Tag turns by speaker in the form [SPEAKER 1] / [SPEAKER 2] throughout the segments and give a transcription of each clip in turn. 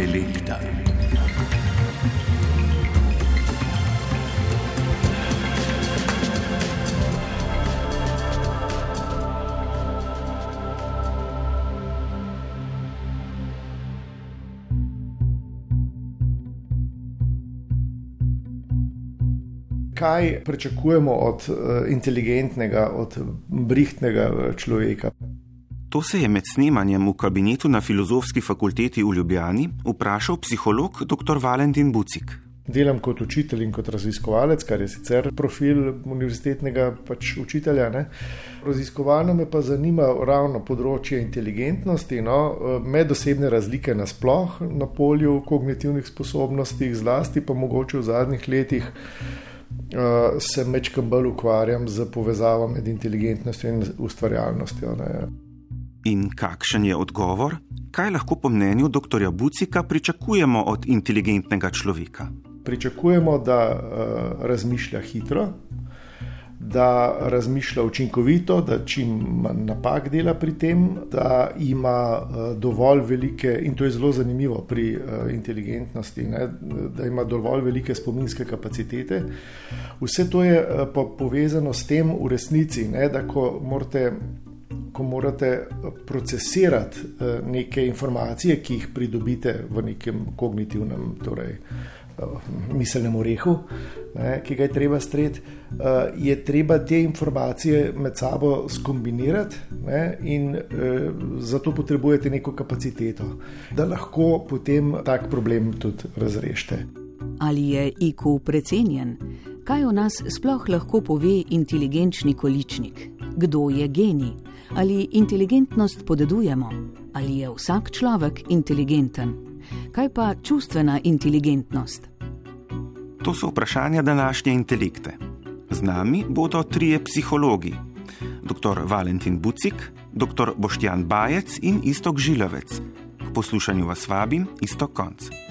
[SPEAKER 1] Intelekta.
[SPEAKER 2] kaj pričakujemo od uh, inteligentnega, od brihtnega eh, človeka.
[SPEAKER 3] To se je med snemanjem v kabinetu na filozofski fakulteti v Ljubljani vprašal psiholog dr. Valentin Bucik.
[SPEAKER 2] Delam kot učitelj in kot raziskovalec, kar je sicer profil univerzitetnega pač učitelja. Ne. Raziskovalno me pa zanima ravno področje inteligentnosti, no, medosebne razlike nasplošno na polju kognitivnih sposobnosti, zlasti pa mogoče v zadnjih letih uh, se večkrat bolj ukvarjam z povezavo med inteligentnostjo in ustvarjalnostjo. Ne.
[SPEAKER 3] In kakšen je odgovor? Kaj lahko po mnenju dr. Bucika pričakujemo od inteligentnega človeka?
[SPEAKER 2] Pričakujemo, da uh, razmišlja hitro, da razmišlja učinkovito, da čim manj napak dela pri tem, da ima eh, dovolj velike, in to je zelo zanimivo pri eh, inteligentnosti, ne, da ima dovolj velike spominske kapacitete. Vse to je pa povezano s tem v resnici, ne, da ko morate. Ko morate procesirati neke informacije, ki jih pridobite v nekem kognitivnem, torej miselnem orehu, ne, ki ga je treba streti, je treba te informacije med sabo skombinirati ne, in zato potrebujete neko kapaciteto, da lahko potem tak problem tudi razrešite.
[SPEAKER 4] Ali je IQ precenjen? Kaj o nas sploh lahko pove inteligenčni količnik? Kdo je genij? Ali inteligentnost podedujemo? Ali je vsak človek inteligenten? Kaj pa čustvena inteligentnost?
[SPEAKER 3] To so vprašanja današnje intelekte. Z nami bodo trije psihologi: dr. Valentin Bucik, dr. Boštjan Bajec in Istok Žilavec. K poslušanju vas vabim, Istok Konc.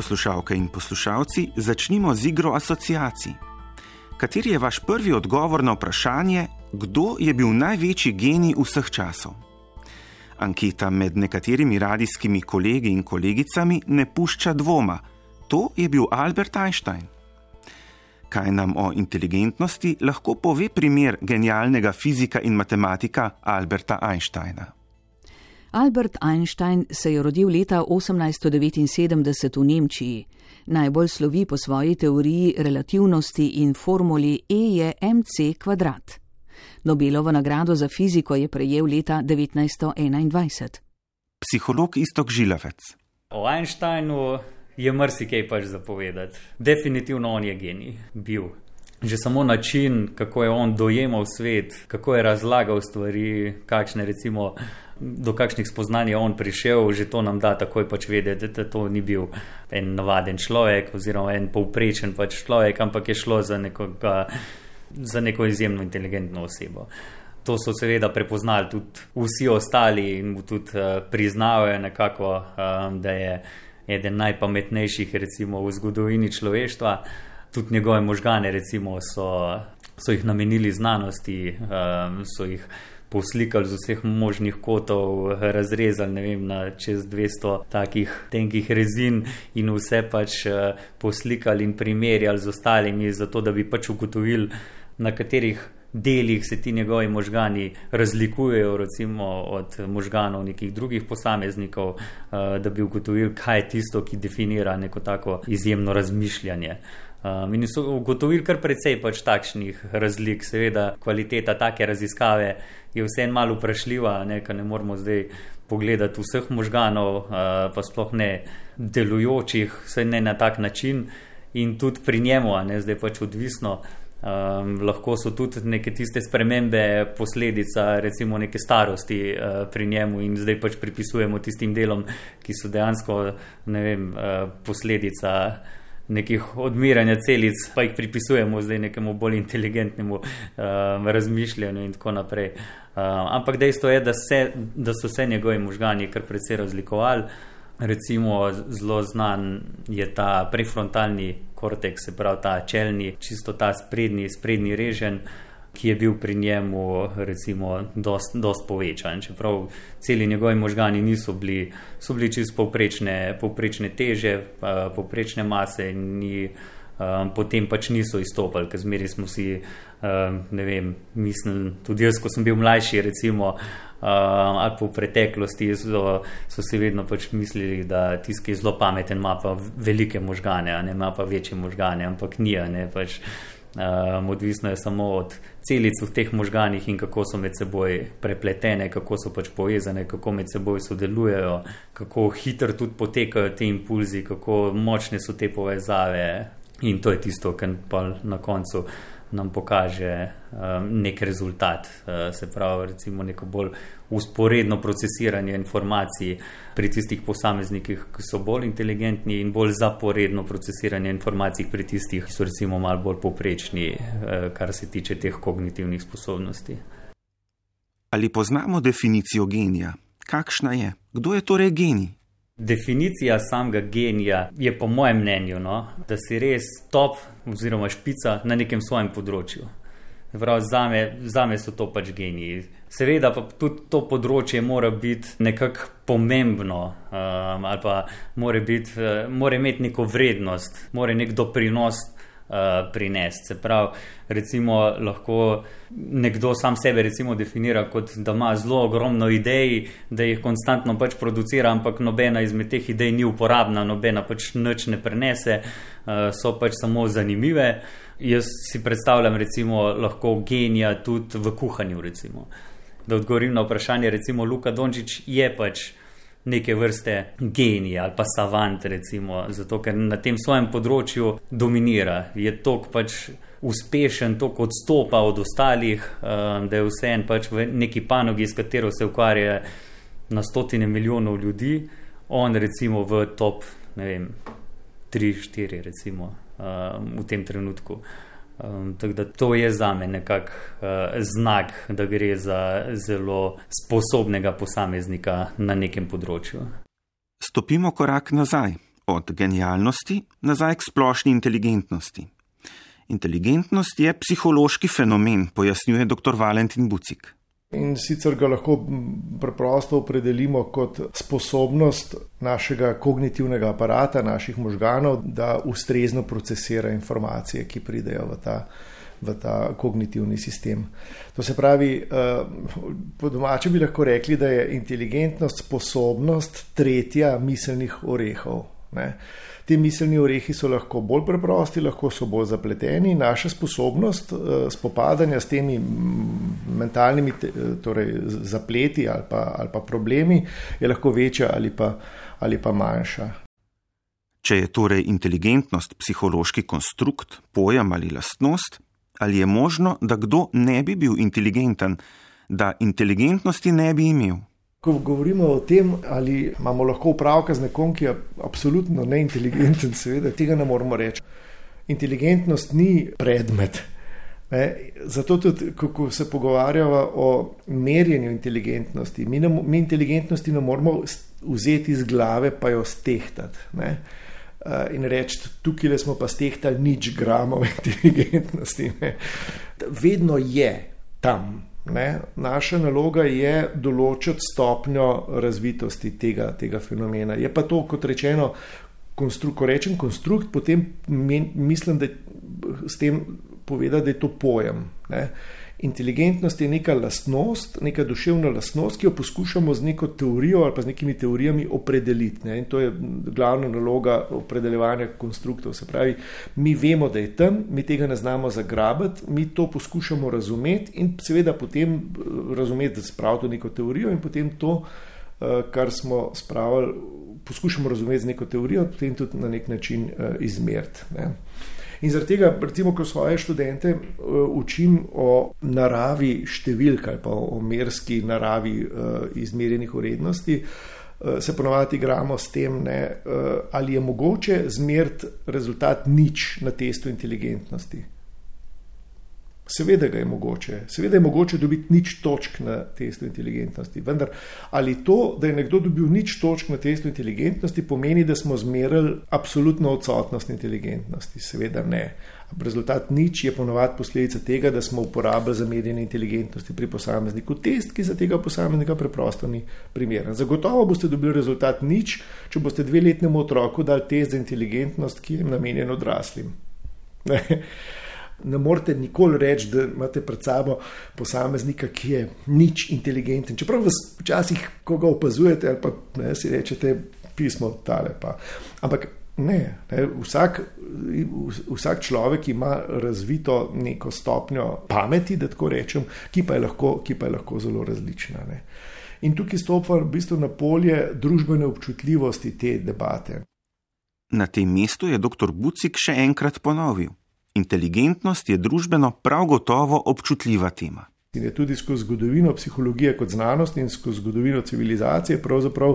[SPEAKER 3] Poslušalke in poslušalci, začnimo z igro asociacij. Kateri je vaš prvi odgovor na vprašanje, kdo je bil največji genij vseh časov? Anketa med nekaterimi radijskimi kolegi in kolegicami ne pušča dvoma, to je bil Albert Einstein. Kaj nam o inteligentnosti lahko pove primer genialnega fizika in matematika Alberta Einsteina?
[SPEAKER 4] Albert Einstein se je rodil leta 1879 v Nemčiji. Najbolj slovi po svoji teoriji relativnosti in formuli E je mc kvadrat. Nobelovo nagrado za fiziko je prejel leta 1921.
[SPEAKER 3] Psiholog Istok Žilavec.
[SPEAKER 5] O Einsteinu je marsikaj pač zapovedati. Definitivno on je genij, bil. Že samo način, kako je on dojemal svet, kako je razlagal stvari, kakšne recimo do kakšnih spoznanj je on prišel, že to nam da takoj pač vedeti, da to ni bil en navaden človek oziroma en povprečen pač človek, ampak je šlo za, nekoga, za neko izjemno inteligentno osebo. To so seveda prepoznali tudi vsi ostali in mu tudi uh, priznavajo nekako, um, da je eden najpametnejših recimo v zgodovini človeštva. Tudi njegove možgane recimo so, so jih namenili znanosti, um, so jih poslikali z vseh možnih kotov, razrezali vem, na čez 200 takih tenkih rezin in vse pač eh, poslikali in primerjali z ostalimi, zato da bi pač ugotovili, na katerih delih se ti njegovi možgani razlikujejo recimo, od možganov nekih drugih posameznikov, eh, da bi ugotovili, kaj je tisto, ki definira neko tako izjemno razmišljanje. Um, in so ugotovili kar precej pač takšnih razlik, seveda, kvaliteta take raziskave je vseeno malo vprašljiva, ne, ne moramo zdaj pogledati vseh možganov, uh, pa sploh ne delujočih, vse ne na tak način. In tudi pri njemu, ne zdaj pač odvisno. Um, lahko so tudi neke tiste spremembe posledica, recimo, neke starosti uh, pri njemu, in zdaj pač pripisujemo tistim delom, ki so dejansko vem, uh, posledica nekih odmiranja celic, pa jih pripisujemo zdaj nekemu bolj inteligentnemu uh, razmišljanju in tako naprej. Uh, ampak dejstvo je, da, se, da so se njegovi možgani kar precej razlikovali. Recimo, zelo znan je ta prefrontalni korteks, se pravi ta čelni, čisto ta sprednji, sprednji režen. Ki je bil pri njemu, recimo, dost, dost povečan. Čeprav celi njegovi možgani niso bili, so bili čisto povprečne, povprečne teže, povprečne mase ni, um, potem pač niso izstopali, ker zmeri smo si, um, ne vem, mislili, tudi jaz, ko sem bil mlajši, recimo. Uh, ali pa v preteklosti so, so si vedno pač mislili, da tisti, ki je zelo pameten, ima pa velike možgane, ne ima pa večje možgane, ampak ni. Pač, um, odvisno je samo od celic v teh možganih in kako so med seboj prepletene, kako so pač povezane, kako med seboj sodelujejo, kako hitro tudi potekajo ti impulzi, kako močne so te povezave. In to je tisto, kar pa na koncu nam pokaže um, nek rezultat, uh, se pravi, recimo neko bolj usporedno procesiranje informacij pri tistih posameznikih, ki so bolj inteligentni, in bolj zaporedno procesiranje informacij pri tistih, ki so recimo malo bolj poprečni, uh, kar se tiče teh kognitivnih sposobnosti.
[SPEAKER 3] Ali poznamo definicijo genija? Kakšna je? Kdo je torej genij?
[SPEAKER 5] Definicija samega genija je, po mojem mnenju, no, da si res top oziroma špica na nekem svojem področju. Za me, za me so to pač geniji. Seveda pa tudi to področje mora biti nekako pomembno um, ali pa mora, biti, uh, mora imeti neko vrednost, mora nek doprinos uh, prinesti. Se pravi, recimo, lahko nekdo sam sebe recimo, definira kot da ima zelo ogromno idej, da jih konstantno pač producira, ampak nobena izmed teh idej ni uporabna, nobena pač nič ne prenese, uh, so pač samo zanimive. Jaz si predstavljam, recimo, lahko genija tudi v kuhanju. Recimo. Da odgovorim na vprašanje, recimo Luka Dončić je pač neke vrste genij ali pa savant, recimo, zato ker na tem svojem področju dominira. Je tok pač uspešen, tok odstopa od ostalih, um, da je vse en pač v neki panogi, s katero se ukvarja na stotine milijonov ljudi, on recimo v top, ne vem, tri, štiri, recimo, um, v tem trenutku. Um, tako da to je za me nekako uh, znak, da gre za zelo sposobnega posameznika na nekem področju.
[SPEAKER 3] Stopimo korak nazaj, od genialnosti nazaj k splošni inteligentnosti. Inteligentnost je psihološki fenomen, pojasnjuje dr. Valentin Bucik.
[SPEAKER 2] In sicer ga lahko preprosto opredelimo kot sposobnost našega kognitivnega aparata, naših možganov, da ustrezno procesira informacije, ki pridejo v ta, v ta kognitivni sistem. To se pravi, eh, po domače bi lahko rekli, da je inteligentnost sposobnost tretja miselnih orehov. Ne? Ti miselni orehi so lahko bolj preprosti, lahko so bolj zapleteni. Naša sposobnost uh, spopadanja s temi mentalnimi te, torej, zapleti ali pa, ali pa problemi je lahko večja ali pa, ali pa manjša.
[SPEAKER 3] Če je torej inteligentnost psihološki konstrukt, pojem ali lastnost, ali je možno, da kdo ne bi bil inteligenten, da inteligentnosti ne bi imel?
[SPEAKER 2] Ko govorimo o tem, ali imamo lahko upravka z nekom, ki je absolutno neinteligenten, seveda tega ne moramo reči. Inteligentnost ni predmet. Ne? Zato tudi, ko se pogovarjamo o merjenju inteligentnosti, mi, ne, mi inteligentnosti ne moramo vzeti iz glave, pa jo stehtati. Ne? Uh, in reči, tukaj smo pa stehtali nič gramov inteligentnosti. Ne? Vedno je tam, Ne? Naša naloga je določiti stopnjo razvitosti tega, tega fenomena. Je pa to, kot rečeno, konstrukt, ko rečem konstrukt, potem men, mislim, da s tem povedati, da je to pojem. Ne? Inteligentnost je neka lastnost, neka duševna lastnost, ki jo poskušamo z neko teorijo ali pa z nekimi teorijami opredeliti. Ne? In to je glavna naloga opredeljevanja konstruktov. Se pravi, mi vemo, da je tam, mi tega ne znamo zagrabiti, mi to poskušamo razumeti in seveda potem eh, razumeti, da spravimo neko teorijo in potem to, eh, kar smo spravili, poskušamo razumeti z neko teorijo, potem tudi na nek način eh, izmeriti. In zaradi tega, recimo, ko svoje študente uh, učim o naravi številk ali pa o merski naravi uh, izmerjenih vrednosti, uh, se ponovadi igramo s tem, ne, ali je mogoče zmeriti rezultat nič na testu inteligentnosti. Seveda ga je mogoče, seveda je mogoče dobiti nič točk na testu inteligentnosti. Vendar ali to, da je nekdo dobil nič točk na testu inteligentnosti, pomeni, da smo zmerali absolutno odsotnost inteligentnosti? Seveda ne. Rezultat nič je ponovadi posledica tega, da smo uporabili za merjenje inteligentnosti pri posamezniku test, ki za tega posameznika preprosto ni primeren. Zagotovo boste dobili rezultat nič, če boste dveletnemu otroku dali test za inteligentnost, ki je namenjen odraslim. Ne morete nikoli reči, da imate pred sabo posameznika, ki je nič inteligenten. Čeprav vas včasih, ko ga opazujete, ali pa ne, si rečete, pismo tale. Pa. Ampak ne, ne vsak, vsak človek ima razvito neko stopnjo pameti, da tako rečem, ki pa je lahko, pa je lahko zelo različna. Ne. In tukaj stopam v bistvu na polje družbene občutljivosti te debate.
[SPEAKER 3] Na tem mestu je dr. Bucik še enkrat ponovil. Inteligentnost je družbeno prav gotovo občutljiva tema.
[SPEAKER 2] In je tudi skozi zgodovino psihologije kot znanost in skozi zgodovino civilizacije pravzaprav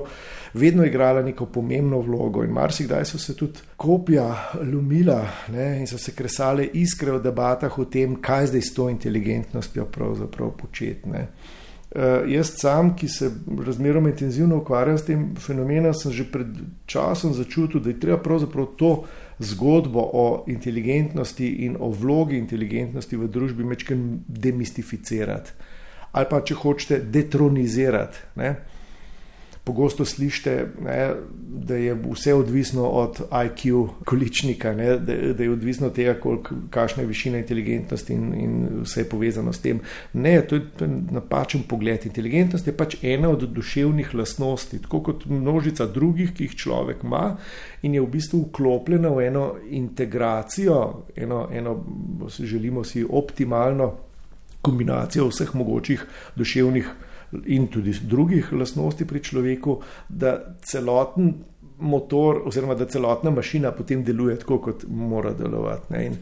[SPEAKER 2] vedno igrala neko pomembno vlogo. In marsikdaj so se tudi kopija lumila ne, in so se kresale iskre v debatah o tem, kaj zdaj s to inteligentnostjo pravzaprav početi. Uh, jaz sam, ki se razmeroma intenzivno ukvarjam s tem fenomenom, sem že pred časom začutil, da je treba pravzaprav to zgodbo o inteligentnosti in o vlogi inteligentnosti v družbi mečken demistificirati ali pa, če hočete, detronizirati. Ne? Pogosto slišite, ne, da je vse odvisno od IQ količnika, ne, da, da je odvisno od tega, kakšna je višina inteligentnosti in, in vse je povezano s tem. Ne, to je napačen pogled. Inteligentnost je pač ena od duševnih lastnosti, tako kot množica drugih, ki jih človek ima in je v bistvu vklopljena v eno integracijo, eno, eno želimo si optimalno kombinacijo vseh mogočih duševnih in tudi drugih lastnosti pri človeku, da celoten motor oziroma da celotna mašina potem deluje tako, kot mora delovati. Ne? In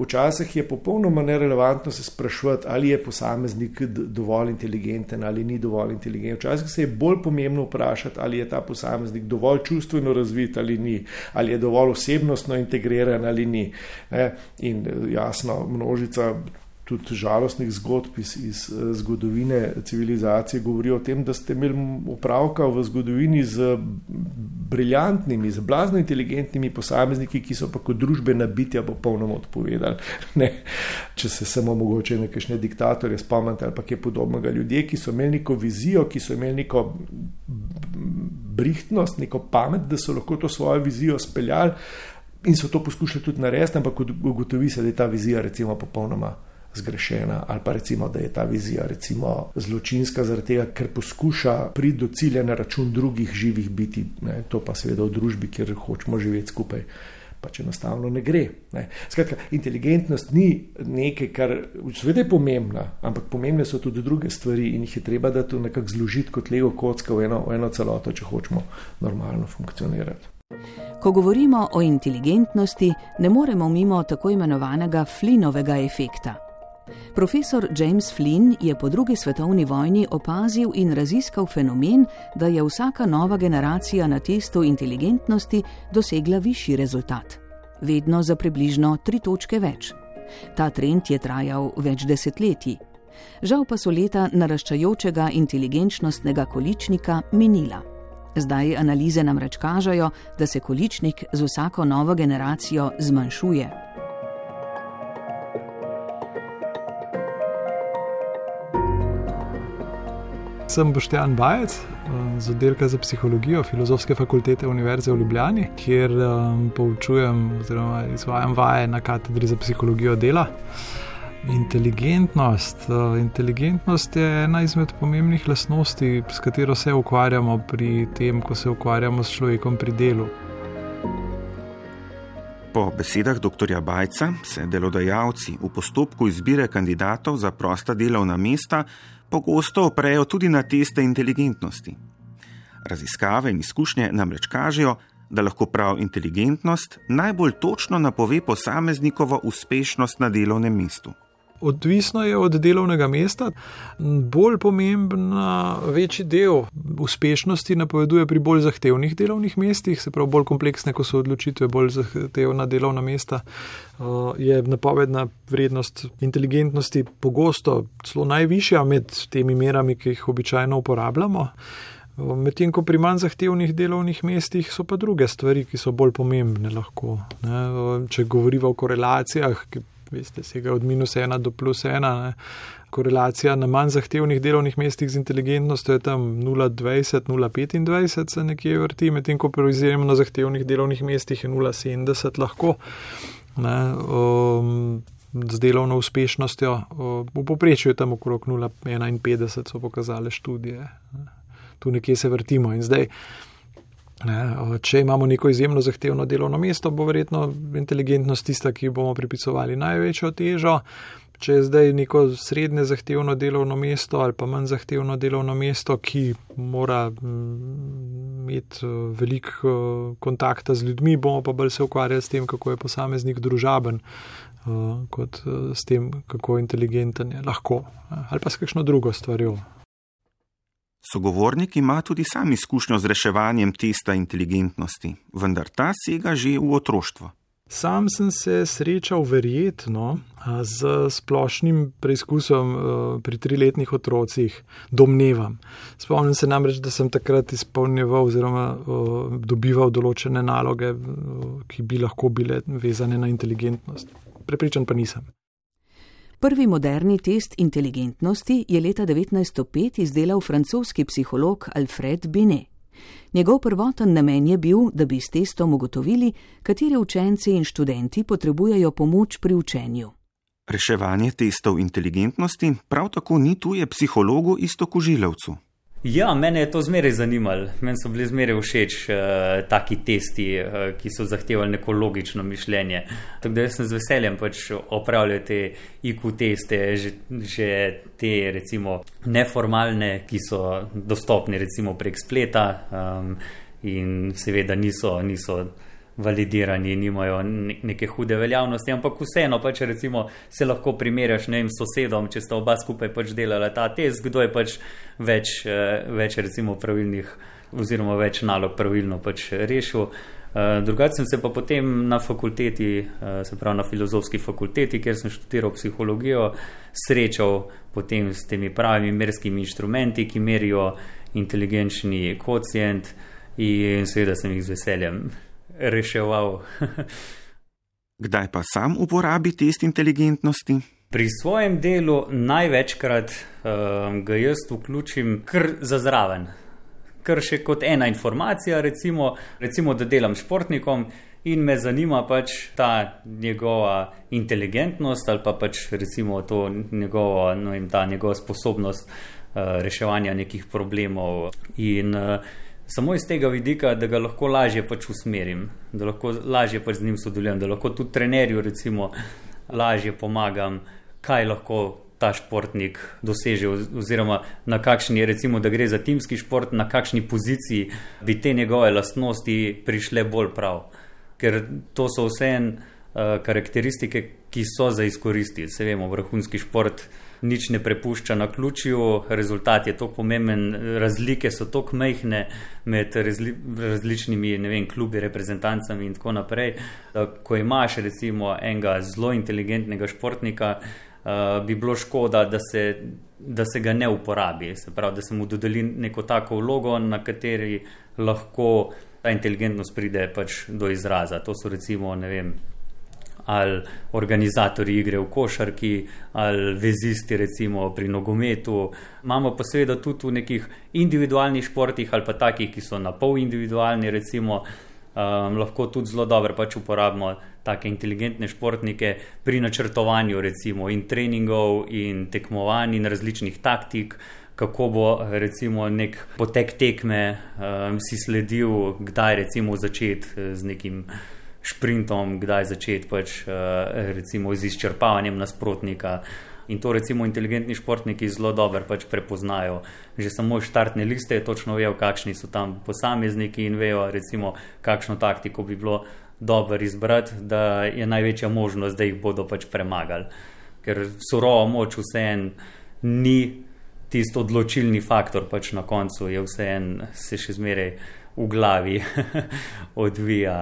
[SPEAKER 2] Včasih je popolnoma nerelevantno se sprašovati, ali je posameznik dovolj inteligenten ali ni dovolj inteligenten. Včasih se je bolj pomembno vprašati, ali je ta posameznik dovolj čustveno razvit ali ni, ali je dovolj osebnostno integriran ali ni. In jasno, množica tudi žalostnih zgodb iz, iz eh, zgodovine civilizacije govorijo o tem, da ste imeli upravka v zgodovini z briljantnimi, z blazno inteligentnimi posamezniki, ki so pa kot družbena bitja popolnoma odpovedali. Ne? Če se samo mogoče nekajšne diktatorje spomnite ali pa kaj podobnega. Ljudje, ki so imeli neko vizijo, ki so imeli neko brihtnost, neko pamet, da so lahko to svojo vizijo speljali. In so to poskušali tudi narediti, ampak ugotovi se, da je ta vizija, recimo, popolnoma zgrešena, ali pa recimo, da je ta vizija recimo, zločinska, zaradi tega, ker poskuša priti do cilja na račun drugih živih biti. Ne? To pa seveda v družbi, kjer hočemo živeti skupaj. Pač enostavno ne gre. Ne. Skratka, inteligentnost ni nekaj, kar seveda je pomembna, ampak pomembne so tudi druge stvari in jih je treba da tu nekako zložiti kot lego kocka v eno, v eno celoto, če hočemo normalno funkcionirati.
[SPEAKER 4] Ko govorimo o inteligentnosti, ne moremo mimo tako imenovanega Flinovega efekta. Profesor James Flynn je po drugi svetovni vojni opazil in raziskal fenomen, da je vsaka nova generacija na testu inteligentnosti dosegla višji rezultat. Vedno za približno tri točke več. Ta trend je trajal več desetletij. Žal pa so leta naraščajočega inteligenčnostnega količnika minila. Zdaj analize namreč kažejo, da se količnik z vsako novo generacijo zmanjšuje.
[SPEAKER 1] Sem Boštjan Bajec eh, z oddelka za psihologijo Filozofske fakultete Univerze v Ljubljani, kjer um, poučujem oziroma izvajam vaje na katedri za psihologijo dela. Inteligentnost. Uh, inteligentnost je ena izmed pomembnih lastnosti, s katero se ukvarjamo pri tem, ko se ukvarjamo s človekom pri delu.
[SPEAKER 3] Po besedah dr. Bajca se delodajalci v postopku izbire kandidatov za prosta delovna mesta pogosto oprejo tudi na teste inteligentnosti. Raziskave in izkušnje namreč kažejo, da lahko prav inteligentnost najbolj točno napove posameznikovo uspešnost na delovnem mestu.
[SPEAKER 1] Odvisno je od delovnega mesta. Bolj pomembna, večji del uspešnosti napoveduje pri bolj zahtevnih delovnih mestih, se pravi bolj kompleksne, ko so odločitve, bolj zahtevna delovna mesta. Eh, je napovedna vrednost inteligentnosti pogosto celo najvišja med temi merami, ki jih običajno uporabljamo. Medtem ko pri manj zahtevnih delovnih mestih so pa druge stvari, ki so bolj pomembne. Lahko, Če govorimo o korelacijah, ki veste, se ga od minus ena do plus ena, ne? korelacija na manj zahtevnih delovnih mestih z inteligentnostjo je tam 0,20, 0,25 se nekje vrti, medtem ko pri izjemno zahtevnih delovnih mestih je 0,70 lahko. Ne? Um, Z delovno uspešnostjo, v povprečju je tam okrog 0,51, so pokazale študije. Tu nekje se vrtimo. In zdaj, ne, če imamo neko izjemno zahtevno delovno mesto, bo verjetno inteligentnost tista, ki bomo pripisovali največjo težo. Če je zdaj neko srednje zahtevno delovno mesto ali pa manj zahtevno delovno mesto, ki mora mm, imeti veliko kontakta z ljudmi, bomo pa bolj se ukvarjali s tem, kako je posameznik družaben, kot s tem, kako inteligenten je lahko ali pa s kakšno drugo stvarjo.
[SPEAKER 3] Sogovornik ima tudi sam izkušnjo z reševanjem testa inteligentnosti, vendar ta sega že v otroštvo.
[SPEAKER 1] Sam sem se srečal verjetno z splošnim preizkusom pri triletnih otrocih, domnevam. Spomnim se namreč, da sem takrat izpolnjeval oziroma dobival določene naloge, ki bi lahko bile vezane na inteligentnost. Prepričan pa nisem.
[SPEAKER 4] Prvi moderni test inteligentnosti je leta 1905 izdelal francoski psiholog Alfred Binet. Njegov prvoten namen je bil, da bi s testom ugotovili, kateri učenci in študenti potrebujejo pomoč pri učenju.
[SPEAKER 3] Reševanje testov inteligentnosti prav tako ni tuje psihologu istoku žilavcu.
[SPEAKER 5] Ja, mene je to zmeraj zanimalo. Meni so bili zmeraj všeč uh, taki testi, uh, ki so zahtevali neko logično mišljenje. Tako da sem z veseljem pač opravljal te IQ teste, že, že te recimo neformalne, ki so dostopni recimo prek spleta um, in seveda niso. niso validirani, nimajo neke hude veljavnosti, ampak vseeno pač recimo se lahko primerjaš ne vem sosedom, če sta oba skupaj pač delala ta test, kdo je pač več, eh, več recimo pravilnih oziroma več nalog pravilno pač rešil. Uh, drugače sem se pa potem na fakulteti, uh, se pravi na filozofski fakulteti, kjer sem študiral psihologijo, srečal potem s temi pravimi merskimi inštrumenti, ki merijo inteligenčni kocijent in seveda sem jih z veseljem reševal.
[SPEAKER 3] Kdaj pa sam uporabi test inteligentnosti?
[SPEAKER 5] Pri svojem delu največkrat um, ga jaz vključim kar za zraven. Kar še kot ena informacija, recimo, recimo, da delam športnikom in me zanima pač ta njegova inteligentnost ali pa pač recimo to njegovo, no in ta njegova sposobnost uh, reševanja nekih problemov. In, uh, samo iz tega vidika, da ga lahko lažje pač usmerim, da lahko lažje pač z njim sodelujem, da lahko tudi trenerju recimo lažje pomagam, kaj lahko ta športnik doseže oziroma na kakšni je recimo, da gre za timski šport, na kakšni poziciji bi te njegove lastnosti prišle bolj prav. Ker to so vse en uh, karakteristike, ki so za izkoristiti. Se vemo, vrhunski šport nič ne prepušča na ključju, rezultat je tako pomemben, razlike so tako mehne med razli, različnimi vem, klubi, reprezentancami in tako naprej. Ko imaš recimo enega zelo inteligentnega športnika, uh, bi bilo škoda, da se, da se ga ne uporabi, se pravi, da se mu dodeli neko tako vlogo, na kateri lahko ta inteligentnost pride pač do izraza. To so recimo, ne vem ali organizatori igre v košarki, ali vezisti, recimo pri nogometu. Imamo pa seveda tudi v nekih individualnih športih, ali pa takih, ki so na pol individualni, recimo. Um, lahko tudi zelo dobro pač uporabimo take inteligentne športnike pri načrtovanju, recimo, in treningov, in tekmovanj, in različnih taktik, kako bo recimo nek potek tekme um, si sledil, kdaj recimo začeti eh, z nekim sprintom, kdaj začeti pač, uh, recimo, z izčrpavanjem nasprotnika. In to recimo inteligentni športniki zelo dobro pač prepoznajo. Že samo štartne liste točno vejo, kakšni so tam posamezniki in vejo, recimo, kakšno taktiko bi bilo dobro izbrati, da je največja možnost, da jih bodo pač premagali. ker surova moč vseeno ni tisti odločilni faktor, pač na koncu je vseeno se še zmeraj v glavi odvija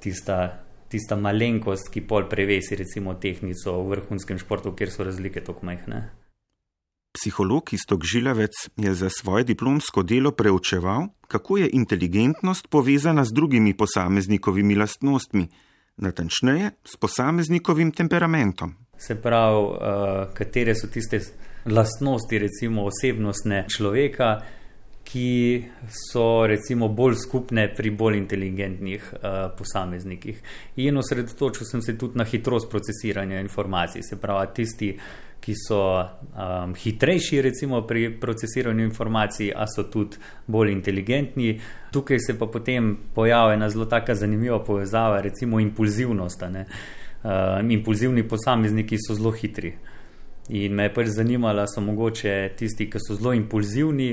[SPEAKER 5] tista, tista malenkost, ki pol prevesi recimo tehnico v vrhunskem športu, kjer so razlike tako majhne.
[SPEAKER 3] Psiholog Istok Žilavec je za svoje diplomsko delo preučeval, kako je inteligentnost povezana z drugimi posameznikovimi lastnostmi, natančneje s posameznikovim temperamentom.
[SPEAKER 5] Se pravi, uh, katere so tiste lastnosti, recimo osebnostne človeka, ki so recimo bolj skupne pri bolj inteligentnih uh, posameznikih. In osredotočil sem se tudi na hitrost procesiranja informacij, se pravi, tisti, ki so um, hitrejši recimo pri procesiranju informacij, a so tudi bolj inteligentni. Tukaj se pa potem pojavlja ena zelo taka zanimiva povezava, recimo impulzivnost. Uh, impulzivni posamezniki so zelo hitri. In me je pač zanimalo, so mogoče tisti, ki so zelo impulzivni,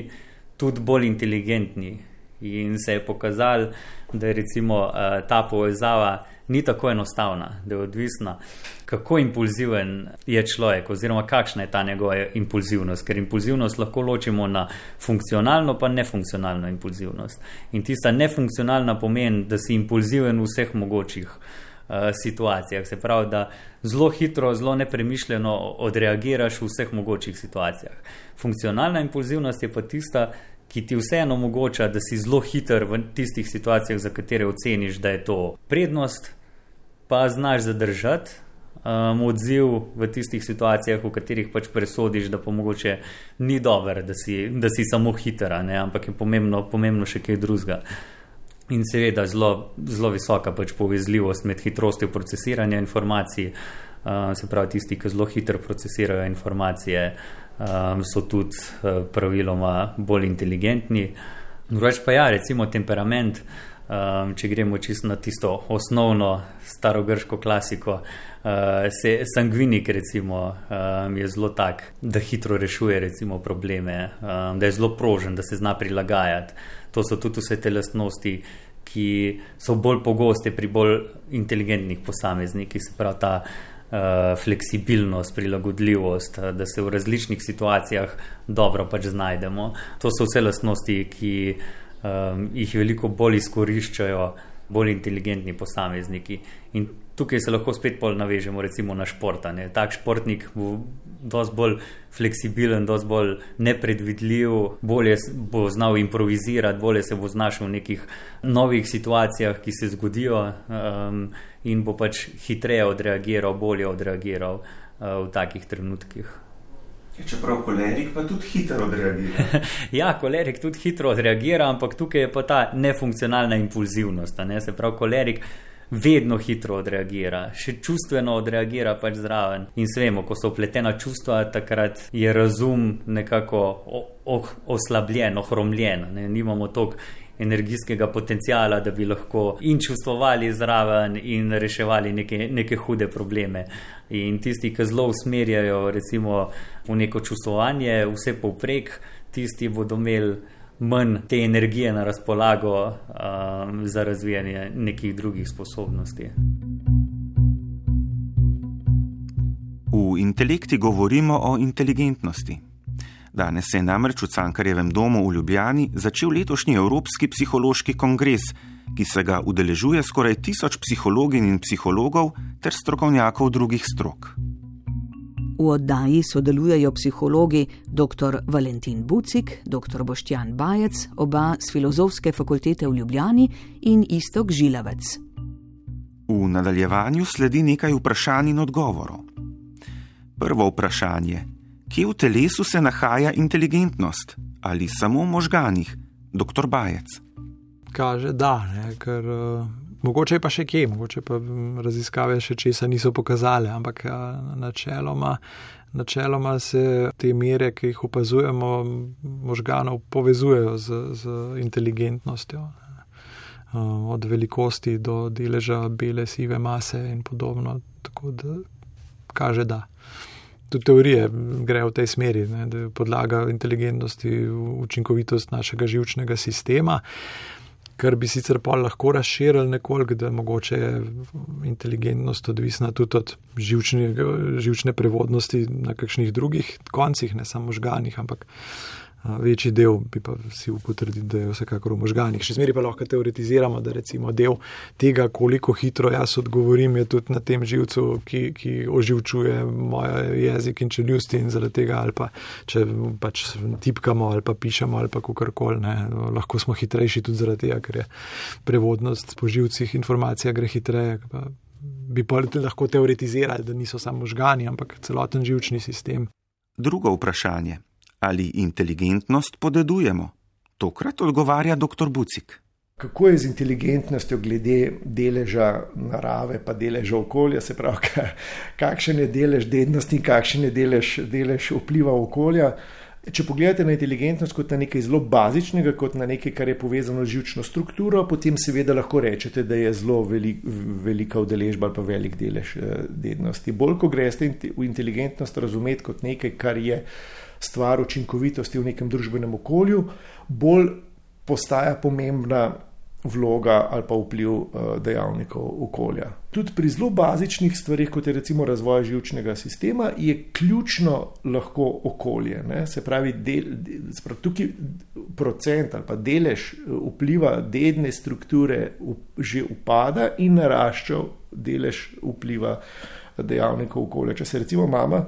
[SPEAKER 5] tudi bolj inteligentni. In se je pokazalo, da je recimo, uh, ta povezava ni tako enostavna, da je odvisna, kako impulziven je človek, oziroma kakšna je ta njegova impulzivnost. Ker impulzivnost lahko ločimo na funkcionalno, pa nefunkcionalno impulzivnost. In tista nefunkcionalna pomeni, da si impulziven v vseh mogočih uh, Eh, situacijah. Se pravi, da zelo hitro, zelo nepremišljeno odreagiraš v vseh mogočih situacijah. Funkcionalna impulzivnost je pa tista, ki ti vseeno omogoča, da si zelo hiter v tistih situacijah, za katere oceniš, da je to prednost, pa znaš zadržati. Um, odziv v tistih situacijah, v katerih pač presodiš, da pa mogoče ni dobro, da, da si samo hiter, ampak je pomembno, pomembno še kaj drugega. In seveda zelo, zelo visoka pač povezljivost med hitrostjo procesiranja informacij. Uh, se pravi, tisti, ki zelo hitro procesirajo informacije, um, so tudi uh, praviloma bolj inteligentni. Drugač pa ja, recimo temperament, um, če gremo čisto na tisto osnovno starogrško klasiko, uh, se sangvinik recimo, um, je zelo tak, da hitro rešuje recimo, probleme, um, da je zelo prožen, da se zna prilagajati to so tudi vse te lastnosti, ki so bolj pogoste pri bolj inteligentnih posameznikih, se pravi ta uh, fleksibilnost, prilagodljivost, da se v različnih situacijah dobro pač znajdemo. To so vse lastnosti, ki um, jih veliko bolj izkoriščajo bolj inteligentni posamezniki. In tukaj se lahko spet bolj navežemo recimo na šport. Tak športnik bo dosti bolj fleksibilen, dosti bolj nepredvidljiv, bolje bo znal improvizirati, bolje se bo znašel v nekih novih situacijah, ki se zgodijo um, in bo pač hitreje odreagiral, bolje odreagiral uh, v takih trenutkih.
[SPEAKER 3] Ja, čeprav kolerik pa tudi hitro odreagira.
[SPEAKER 5] ja, kolerik tudi hitro odreagira, ampak tukaj je pa ta nefunkcionalna impulzivnost. Ne? Se pravi, kolerik vedno hitro odreagira, še čustveno odreagira pač zraven. In vemo, ko so upletena čustva, takrat je razum nekako oslabljen, ohromljen. Ne? Nimamo toliko energijskega potencijala, da bi lahko in čustvovali zraven in reševali neke, neke hude probleme. In tisti, ki zelo usmerjajo recimo v neko čustvovanje, vse povprek, tisti bodo imeli manj te energije na razpolago um, za razvijanje nekih drugih sposobnosti.
[SPEAKER 3] V intelekti govorimo o inteligentnosti. Danes se je namreč v Cankarjevem domu v Ljubljani začel letošnji Evropski psihološki kongres, ki se ga udeležuje skoraj tisoč psihologin in psihologov ter strokovnjakov drugih strok.
[SPEAKER 4] V oddaji sodelujejo psihologi dr. Valentin Bucik, dr. Boštjan Bajec, oba z Filozofske fakultete v Ljubljani in Istok Žilavec.
[SPEAKER 3] V nadaljevanju sledi nekaj vprašanj in odgovorov. Prvo vprašanje: kje v telesu se nahaja inteligentnost ali samo v možganih, dr. Bajec?
[SPEAKER 1] Kaže, da, ne, ker uh, mogoče pa še kje, mogoče pa raziskave še česa niso pokazale, ampak uh, načeloma, načeloma se te mere, ki jih opazujemo, možganov povezujejo z, z inteligentnostjo. Uh, od velikosti do deleža bele sive mase in podobno. Tako da kaže, da tudi teorije grejo v tej smeri, ne, da je podlaga inteligentnosti učinkovitost našega živčnega sistema. kar bi sicer pa lahko razširili nekoliko, da mogoče je inteligentnost odvisna tudi od živčne, živčne prevodnosti na kakšnih drugih koncih, ne samo možganih, ampak večji del bi pa si upotrdil, da je vsekakor v možganjih. Še zmeraj pa lahko teoretiziramo, da recimo del tega, koliko hitro jaz odgovorim, je tudi na tem živcu, ki, ki oživčuje moj jezik in čeljusti in zaradi tega, ali pa če pač tipkamo ali pa pišemo ali pa kakorkoli, lahko smo hitrejši tudi zaradi tega, ker je prevodnost po živcih informacija gre hitreje. Bi pa lahko teoretizirali, da niso samo možgani, ampak celoten živčni sistem.
[SPEAKER 3] Drugo vprašanje ali inteligentnost podedujemo? Tokrat odgovarja dr. Bucik.
[SPEAKER 2] Kako je z inteligentnostjo glede deleža narave, pa deleža okolja, se pravi, kakšen je delež dednosti kakšen je delež, delež vpliva okolja. Če pogledate na inteligentnost kot na nekaj zelo bazičnega, kot na nekaj, kar je povezano z živčno strukturo, potem seveda lahko rečete, da je zelo velik, velika udeležba ali pa velik delež eh, dednosti. Bolj, ko greste v inteligentnost razumeti kot nekaj, kar je stvar učinkovitosti v nekem družbenem okolju, bolj postaja pomembna vloga ali pa vpliv uh, dejavnikov okolja. Tudi pri zelo bazičnih stvarih, kot je recimo razvoj žilčnega sistema, je ključno lahko okolje. Ne? Se pravi, del, se pravi, tukaj procent ali pa delež eh, vpliva dedne strukture že upada in narašča delež vpliva dejavnikov okolja. Če se recimo mama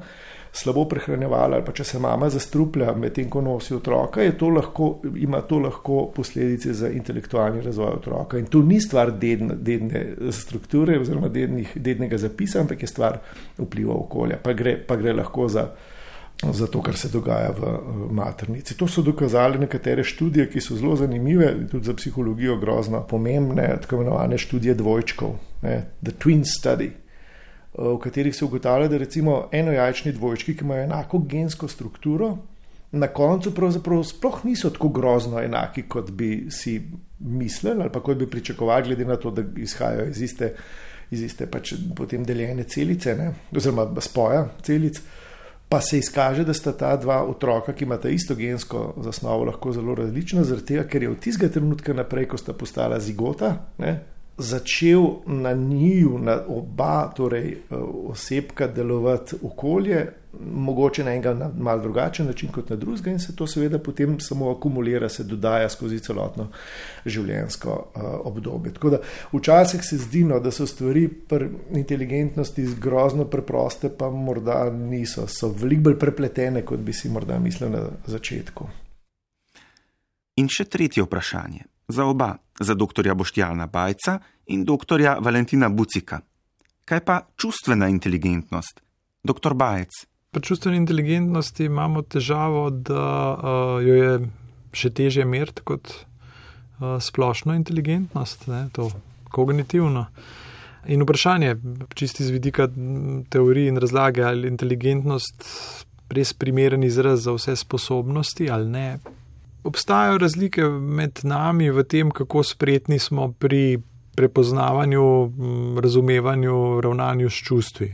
[SPEAKER 2] slabo prehranjevala, ali pa če se mama zastruplja medtem, ko nosi otroka, to lahko, ima to lahko posledice za intelektualni razvoj otroka. In to ni stvar dedne, dedne strukture oziroma dednih, dednega zapisa, ampak je stvar vpliva okolja. Pa gre, pa gre lahko za. Za to, kar se dogaja v maternici. To so dokazali nekatere študije, ki so zelo zanimive in tudi za psihologijo grozno pomembne, tako imenovane študije dvojčkov, ne, The Twin Study v katerih se ugotavlja, da recimo enojajčni dvojčki, ki imajo enako gensko strukturo, na koncu pravzaprav sploh niso tako grozno enaki, kot bi si mislili ali pa kot bi pričakovali, glede na to, da izhajajo iz iste, iz iste pač potem deljene celice, ne? oziroma spoja celic. Pa se izkaže, da sta ta dva otroka, ki imata isto gensko zasnovo, lahko zelo različna, zaradi tega, ker je od tistega trenutka naprej, ko sta postala zigota, ne, začel na njiju, na oba, torej eh, osebka, delovati okolje, mogoče na enega malo drugačen način kot na drugega, in se to seveda potem samo akumulira, se dodaja skozi celotno življenjsko uh, obdobje. Tako da včasih se zdi, no, da so stvari pri inteligentnosti grozno preproste, pa morda niso, so veliko bolj prepletene, kot bi si morda mislili na začetku.
[SPEAKER 3] In še tretje vprašanje za oba, za dr. Boštjana Bajca in dr. Valentina Bucika. Kaj pa čustvena inteligentnost, dr. Bajec?
[SPEAKER 1] Pri čustveni inteligentnosti imamo težavo, da uh, jo je še težje meriti kot uh, splošno inteligentnost, ne, to kognitivno. In vprašanje, čisti z vidika teorije in razlage, ali je inteligentnost res primeren izraz za vse sposobnosti ali ne, obstajajo razlike med nami v tem, kako spretni smo pri prepoznavanju, razumevanju, ravnanju s čustvi.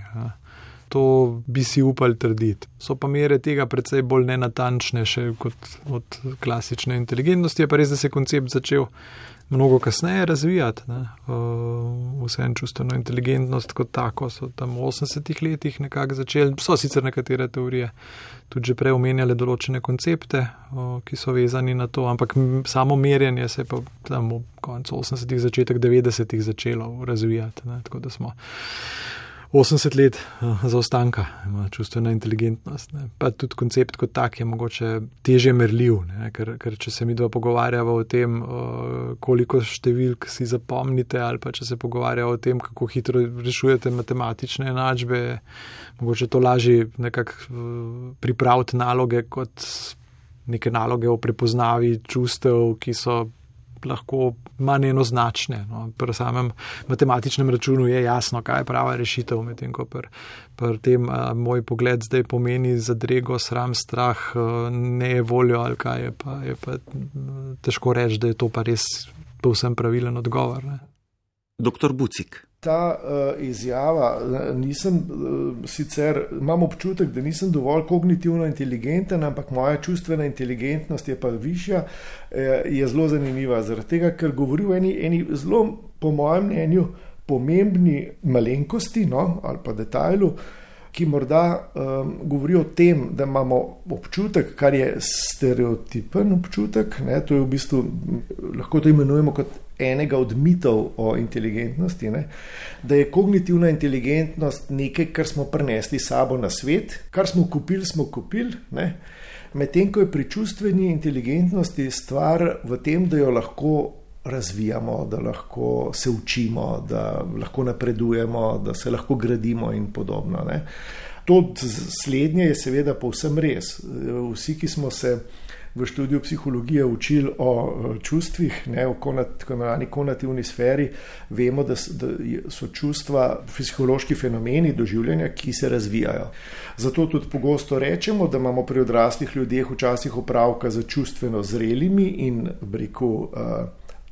[SPEAKER 1] To bi si upali trditi. So pa mere tega precej bolj nenatančne kot od klasične inteligentnosti. Je pa res, da se je koncept začel mnogo kasneje razvijati. Vse čustveno inteligentnost kot tako so tam v 80-ih letih nekako začeli. So sicer nekatere teorije tudi že prej omenjale določene koncepte, ki so vezani na to, ampak samo merjenje se je pa tam v koncu 80-ih, začetek 90-ih začelo razvijati. Ne? Tako da smo 80 let eh, zaostanka, ima čustvena inteligentnost. Ne. Pa tudi koncept kot tak je mogoče teže merljiv, ker, ker če se mi dva pogovarjava o tem, eh, koliko številk si zapomnite, ali pa če se pogovarjava o tem, kako hitro rešujete matematične enačbe, mogoče to lažje nekako eh, pripraviti naloge kot neke naloge o prepoznavi čustev, ki so lahko manj enoznačne. No. Pri samem matematičnem računu je jasno, kaj je prava rešitev, medtem ko pri, pri tem a, moj pogled zdaj pomeni zadrego, sram, strah, a, ne je voljo ali kaj je pa, je pa težko reči, da je to pa res povsem pravilen odgovor. Ne.
[SPEAKER 3] Doktor Bucik,
[SPEAKER 2] ta uh, izjava, nisem uh, sicer, imam občutek, da nisem dovolj kognitivno inteligenten, ampak moja čustvena inteligentnost je pa višja, uh, je zelo zanimiva. Zaradi tega, ker govori o eni, eni zelo, po mojem mnenju, pomembni malenkosti no, ali pa detajlu. Ki morda um, govori o tem, da imamo občutek, kar je stereotipen občutek, ne, to je v bistvu, lahko to imenujemo kot enega od mitov o inteligentnosti, ne? da je kognitivna inteligentnost nekaj, kar smo prenesli sabo na svet, kar smo kupili, smo kupili. Medtem ko je pri čustveni inteligentnosti stvar v tem, da jo lahko razvijamo, da lahko se učimo, da lahko napredujemo, da se lahko gradimo in podobno. Ne? To slednje je seveda povsem res. Vsi, ki smo se v študiju psihologije učili o eh, čustvih, ne o imenovani konativni sferi, vemo, da so čustva psihološki fenomeni doživljanja, ki se razvijajo. Zato tudi pogosto rečemo, da imamo pri odraslih ljudeh včasih opravka z čustveno zrelimi in breku.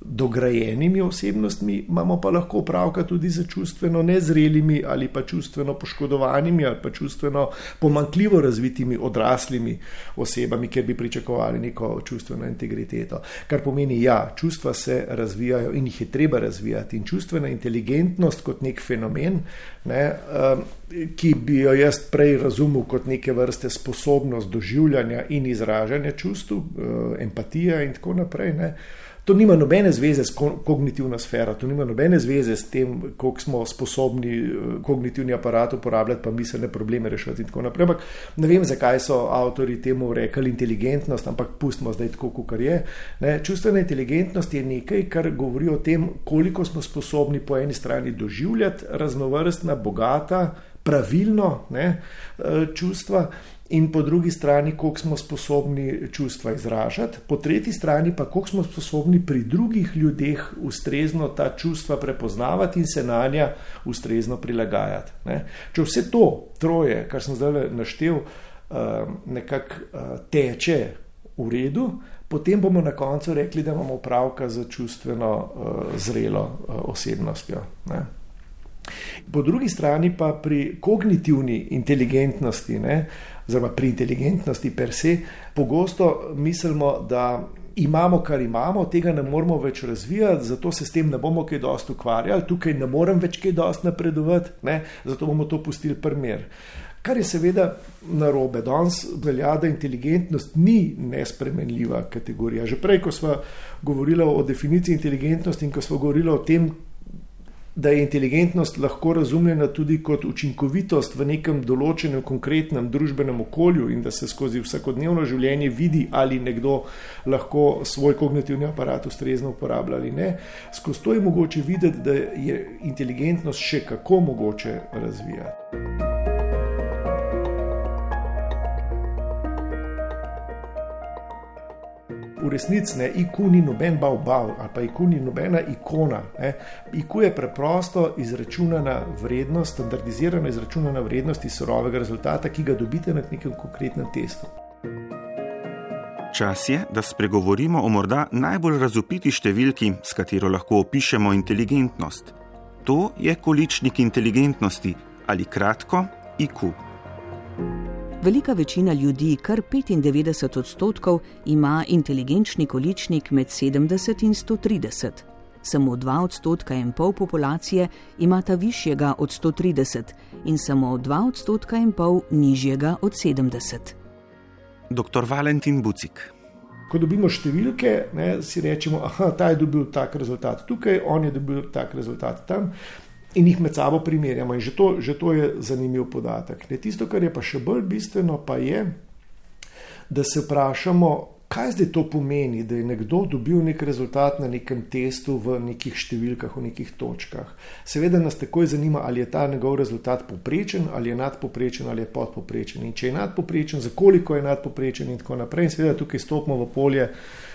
[SPEAKER 2] Dograjenimi osebnostmi, imamo pa lahko opravka tudi z čustveno nezrelimi ali pa čustveno poškodovanimi ali pa čustveno pomankljivo razvitimi odraslimi osebami, ker bi pričakovali neko čustveno integriteto. Kar pomeni, ja, čustva se razvijajo in jih je treba razvijati. In čustvena inteligentnost kot nek fenomen, ne, um, ki bi jo jaz prej razumel kot neke vrste sposobnost doživljanja in izražanja čustv, uh, empatija in tako naprej. Ne, To nima nobene zveze s kognitivno sfero, to nima nobene zveze s tem, koliko smo sposobni eh, kognitivni aparat uporabljati, pa miselne probleme rešiti in tako naprej. Ampak ne vem, zakaj so avtori temu rekli inteligentnost, ampak pustimo zdaj tako, kot je. Ne, čustvena inteligentnost je nekaj, kar govori o tem, koliko smo sposobni po eni strani doživljati raznovrstna, bogata, pravilno ne, eh, čustva in po drugi strani, koliko smo sposobni čustva izražati, po tretji strani pa, koliko smo sposobni pri drugih ljudeh ustrezno ta čustva prepoznavati in se na nja ustrezno prilagajati. Ne. Če vse to troje, kar sem zdaj naštel, eh, nekako eh, teče v redu, potem bomo na koncu rekli, da imamo opravka z čustveno eh, zrelo osebnostjo. Ne. Po drugi strani pa pri kognitivni inteligentnosti, oziroma pri inteligentnosti per se, pogosto mislimo, da imamo, kar imamo, tega ne moramo več razvijati, zato se s tem ne bomo kaj dosti ukvarjali, tukaj ne morem več kaj dosti napredovati, ne? zato bomo to pustili primer. Kar je seveda narobe. Danes velja, da inteligentnost ni nespremenljiva kategorija. Že prej, ko smo govorili o definiciji inteligentnosti in ko smo govorili o tem, da je inteligentnost lahko razumljena tudi kot učinkovitost v nekem določenem konkretnem družbenem okolju in da se skozi vsakodnevno življenje vidi, ali nekdo lahko svoj kognitivni aparat ustrezno uporablja ali ne. Skozi to je mogoče videti, da je inteligentnost še kako mogoče razvijati. V resnici ne, IQ ni noben bav-bav ali pa IQ ni nobena ikona. Ne. IQ je preprosto izračunana vrednost, standardizirana izračunana vrednost iz surovega rezultata, ki ga dobite na nekem konkretnem testu.
[SPEAKER 3] Čas je, da spregovorimo o morda najbolj razupiti številki, s katero lahko opišemo inteligentnost. To je količnik inteligentnosti ali kratko IQ.
[SPEAKER 4] Velika večina ljudi, kar 95 odstotkov, ima inteligenčni količnik med 70 in 130. Samo 2 odstotka in pol populacije imata višjega od 130 in samo 2 odstotka in pol nižjega od 70.
[SPEAKER 3] Dr. Valentin Bucik.
[SPEAKER 2] Ko dobimo številke, ne, si rečemo, da ta je dobil tak rezultat tukaj, on je dobil tak rezultat tam in jih med sabo primerjamo. In že to, že to je zanimiv podatek. Ne, tisto, kar je pa še bolj bistveno, pa je, da se vprašamo, kaj zdaj to pomeni, da je nekdo dobil nek rezultat na nekem testu v nekih številkah, v nekih točkah. Seveda nas takoj zanima, ali je ta njegov rezultat poprečen, ali je nadpoprečen, ali je podpoprečen. In če je nadpoprečen, za koliko je nadpoprečen, in tako naprej. In seveda tukaj stopimo v polje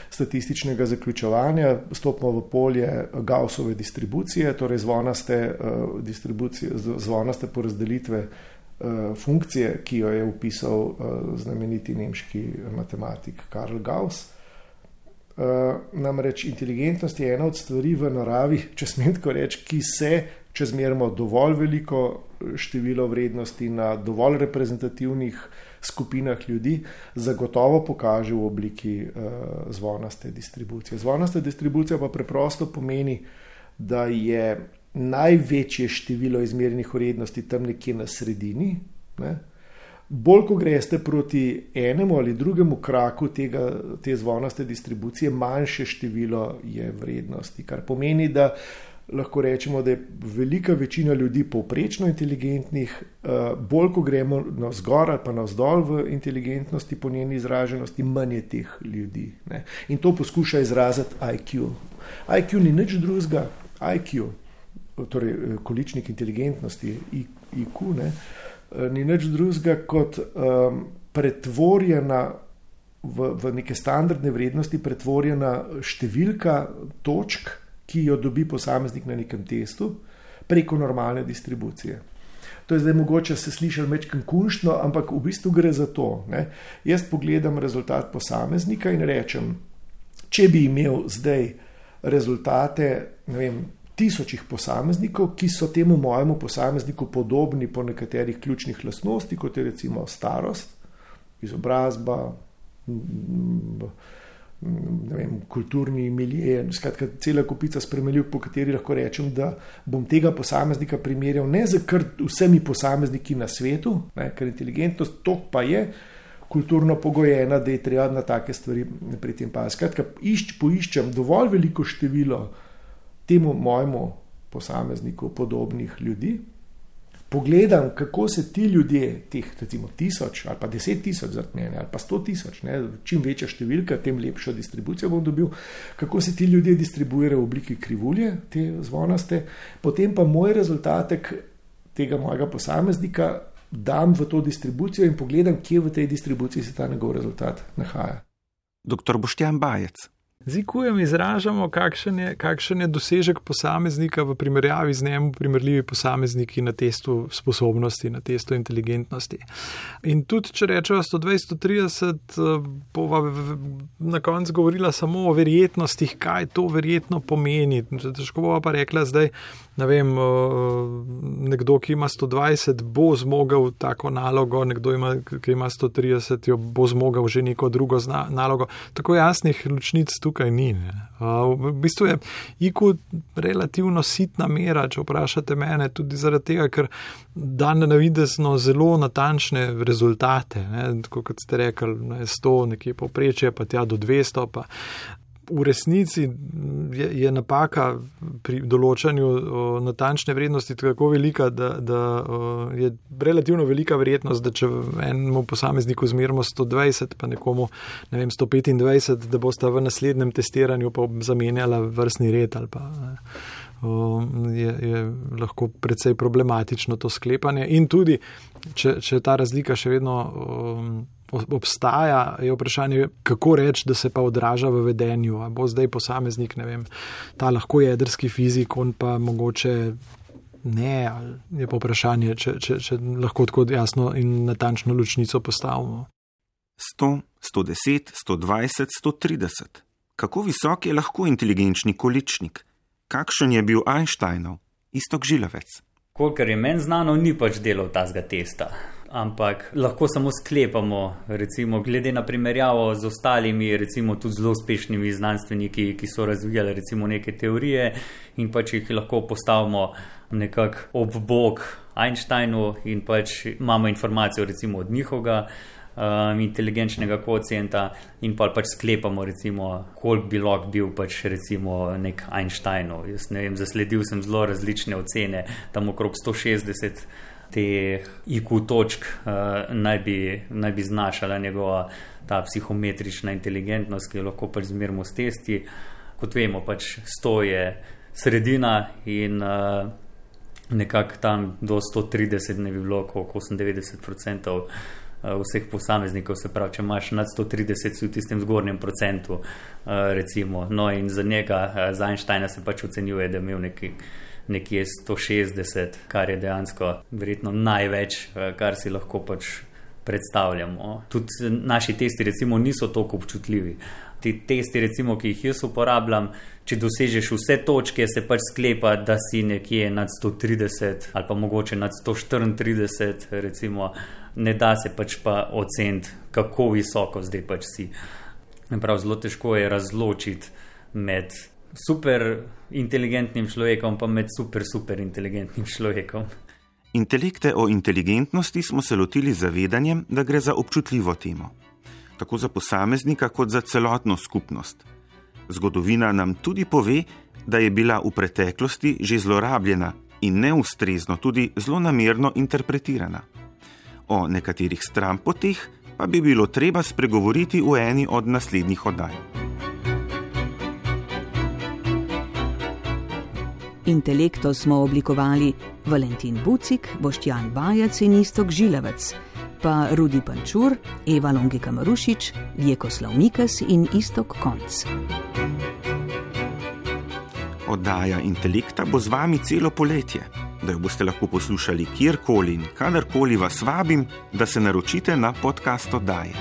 [SPEAKER 2] statističnega zaključovanja, stopimo v polje Gaussove distribucije, torej zvonaste, uh, zvonaste porazdelitve uh, funkcije, ki jo je upisal uh, znameniti nemški matematik Karl Gauss. Uh, namreč inteligentnost je ena od stvari v naravi, če smem tako reči, ki se če zmerimo dovolj veliko število vrednosti na dovolj reprezentativnih skupinah ljudi, zagotovo pokaže v obliki uh, zvonaste distribucije. Zvonasta distribucija pa preprosto pomeni, da je največje število izmerjenih vrednosti tam nekje na sredini. Ne? Bolj, ko greste proti enemu ali drugemu kraku tega, te zvonaste distribucije, manjše število je vrednosti. Kar pomeni, da lahko rečemo, da je velika večina ljudi povprečno inteligentnih, eh, bolj, ko gremo na zgor ali pa na vzdolj v inteligentnosti, po njeni izraženosti, manj je teh ljudi. Ne? In to poskuša izraziti IQ. IQ ni nič drugega, IQ torej eh, količnik inteligentnosti, IQ, ne, ni nič drugega kot um, pretvorjena v, v neke standardne vrednosti, pretvorjena številka točk, ki jo dobi posameznik na nekem testu, preko normalne distribucije. To je zdaj mogoče se slišati večkrat kunštno, ampak v bistvu gre za to. Ne. Jaz pogledam rezultat posameznika in rečem, če bi imel zdaj rezultate, ne vem, tisočih posameznikov, ki so temu mojemu posamezniku podobni po nekaterih ključnih lastnostih, kot je recimo starost, izobrazba, vem, kulturni milije, skratka, cela kupica spremenljiv, po kateri lahko rečem, da bom tega posameznika primerjal ne z vsemi posamezniki na svetu, ne, ker inteligentnost to pa je. Kulturno pogojena, da je treba na take stvari pri tem paziti. Skratka, išč, poiščem dovolj veliko število uh, temu mojemu posamezniku podobnih ljudi, pogledam, kako se ti ljudje, teh recimo tisoč ali pa deset tisoč zrtnjene ali pa sto tisoč, ne, čim večja številka, tem lepšo distribucijo bom dobil, kako se ti ljudje distribuirajo v obliki krivulje, te zvonaste, potem pa moj rezultatek tega mojega posameznika dam v to distribucijo in pogledam, kje v tej distribuciji se ta njegov rezultat nahaja.
[SPEAKER 3] Doktor Boštjan Bajec.
[SPEAKER 1] Z IQ-jem izražamo, kakšen je, kakšen je dosežek posameznika v primerjavi z njemu, primerljivi posamezniki na testu sposobnosti, na testu inteligentnosti. In tudi, če rečemo 120-130, bova na koncu govorila samo o verjetnostih, kaj to verjetno pomeni. Težko bova pa rekla zdaj, ne vem, nekdo, ki ima 120, bo zmogel tako nalogo, nekdo, ima, ki ima 130, jo bo zmogel že neko drugo nalogo. Tako jasnih ločnic tukaj ni. Ne. V bistvu je IQ relativno sitna mera, če vprašate mene, tudi zaradi tega, ker da na navidezno zelo natančne rezultate, ne, kot ste rekli, 100, nekje poprečje, pa tja do 200. Pa v resnici je, je napaka pri določanju o, natančne vrednosti tako velika, da, da o, je relativno velika verjetnost, da če enemu posamezniku zmerimo 120, pa nekomu ne vem, 125, da boste v naslednjem testiranju pa zamenjala vrstni red ali pa. Ne. Je, je lahko precej problematično to sklepanje, in tudi, če, če ta razlika še vedno um, obstaja, je vprašanje, kako reči, da se pa odraža v vedenju. A bo zdaj posameznik, ne vem, ta lahko jedrski fizik, on pa mogoče ne, je pa vprašanje, če, če, če lahko tako jasno in natančno ločnico postavimo.
[SPEAKER 3] 100, 110, 120, 130. Kako visok je lahko inteligenčni količnik? Kakšen je bil Einsteinov, istok žilavec?
[SPEAKER 5] Kolikor je meni znano, ni pač delal tazga testa ampak lahko samo sklepamo, recimo, glede na primerjavo z ostalimi, recimo tudi zelo uspešnimi znanstveniki, ki so razvijali recimo neke teorije in pač jih lahko postavimo nekako ob bok Einsteinu in pač imamo informacijo recimo od njihovega. Um, inteligenčnega kocijenta, in pa pač sklepamo, recimo, koliko bi lahko bil pač recimo nek Einsteinov. Jaz ne vem, zasledil sem zelo različne ocene, tam okrog 160 teh IQ točk uh, naj, bi, naj bi znašala njegova ta psihometrična inteligentnost, ki jo lahko pač zmerimo s testi. Kot vemo, pač 100 je sredina in uh, nekako tam do 130 ne bi bilo, koliko 98% vseh posameznikov, se pravi, če imaš nad 130, si v tistem zgornjem procentu, recimo. No, in za njega, za Einsteina, se pač ocenjuje, da je imel nekaj nekje 160, kar je dejansko verjetno največ, eh, kar si lahko pač predstavljamo. Tudi naši testi, recimo, niso tako občutljivi. Ti testi, recimo, ki jih jaz uporabljam, če dosežeš vse točke, se pač sklepa, da si nekje nad 130 ali pa mogoče nad 134, recimo, ne da se pač pa oceniti, kako visoko zdaj pač si. Prav zelo težko je razločiti med super inteligentnim človekom in med super, super inteligentnim človekom.
[SPEAKER 3] Intelekte o inteligentnosti smo se lotili zavedanjem, da gre za občutljivo temo, tako za posameznika, kot za celotno skupnost. Zgodovina nam tudi pove, da je bila v preteklosti že zlorabljena in neustrezno, tudi zelo namerno interpretirana. O nekaterih stranpoteh pa bi bilo treba spregovoriti v eni od naslednjih oddaj.
[SPEAKER 4] Intelekto smo oblikovali Valentin Bucik, Boštjan Bajac in Istok Žilavec, pa Rudi Pančur, Eva Longika Marušič, Vjekoslav Mikas in Istok Konc.
[SPEAKER 3] Oddaja intelekta bo z vami celo poletje, da jo boste lahko poslušali kjerkoli in kadarkoli vas vabim, da se naročite na podcast oddaje.